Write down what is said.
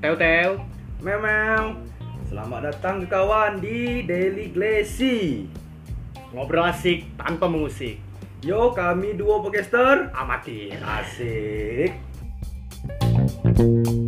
Teo Teo Memang. Selamat datang ke kawan di Daily Glacy Ngobrol asik tanpa mengusik. Yo kami duo podcaster. Amatir Asik. Thank you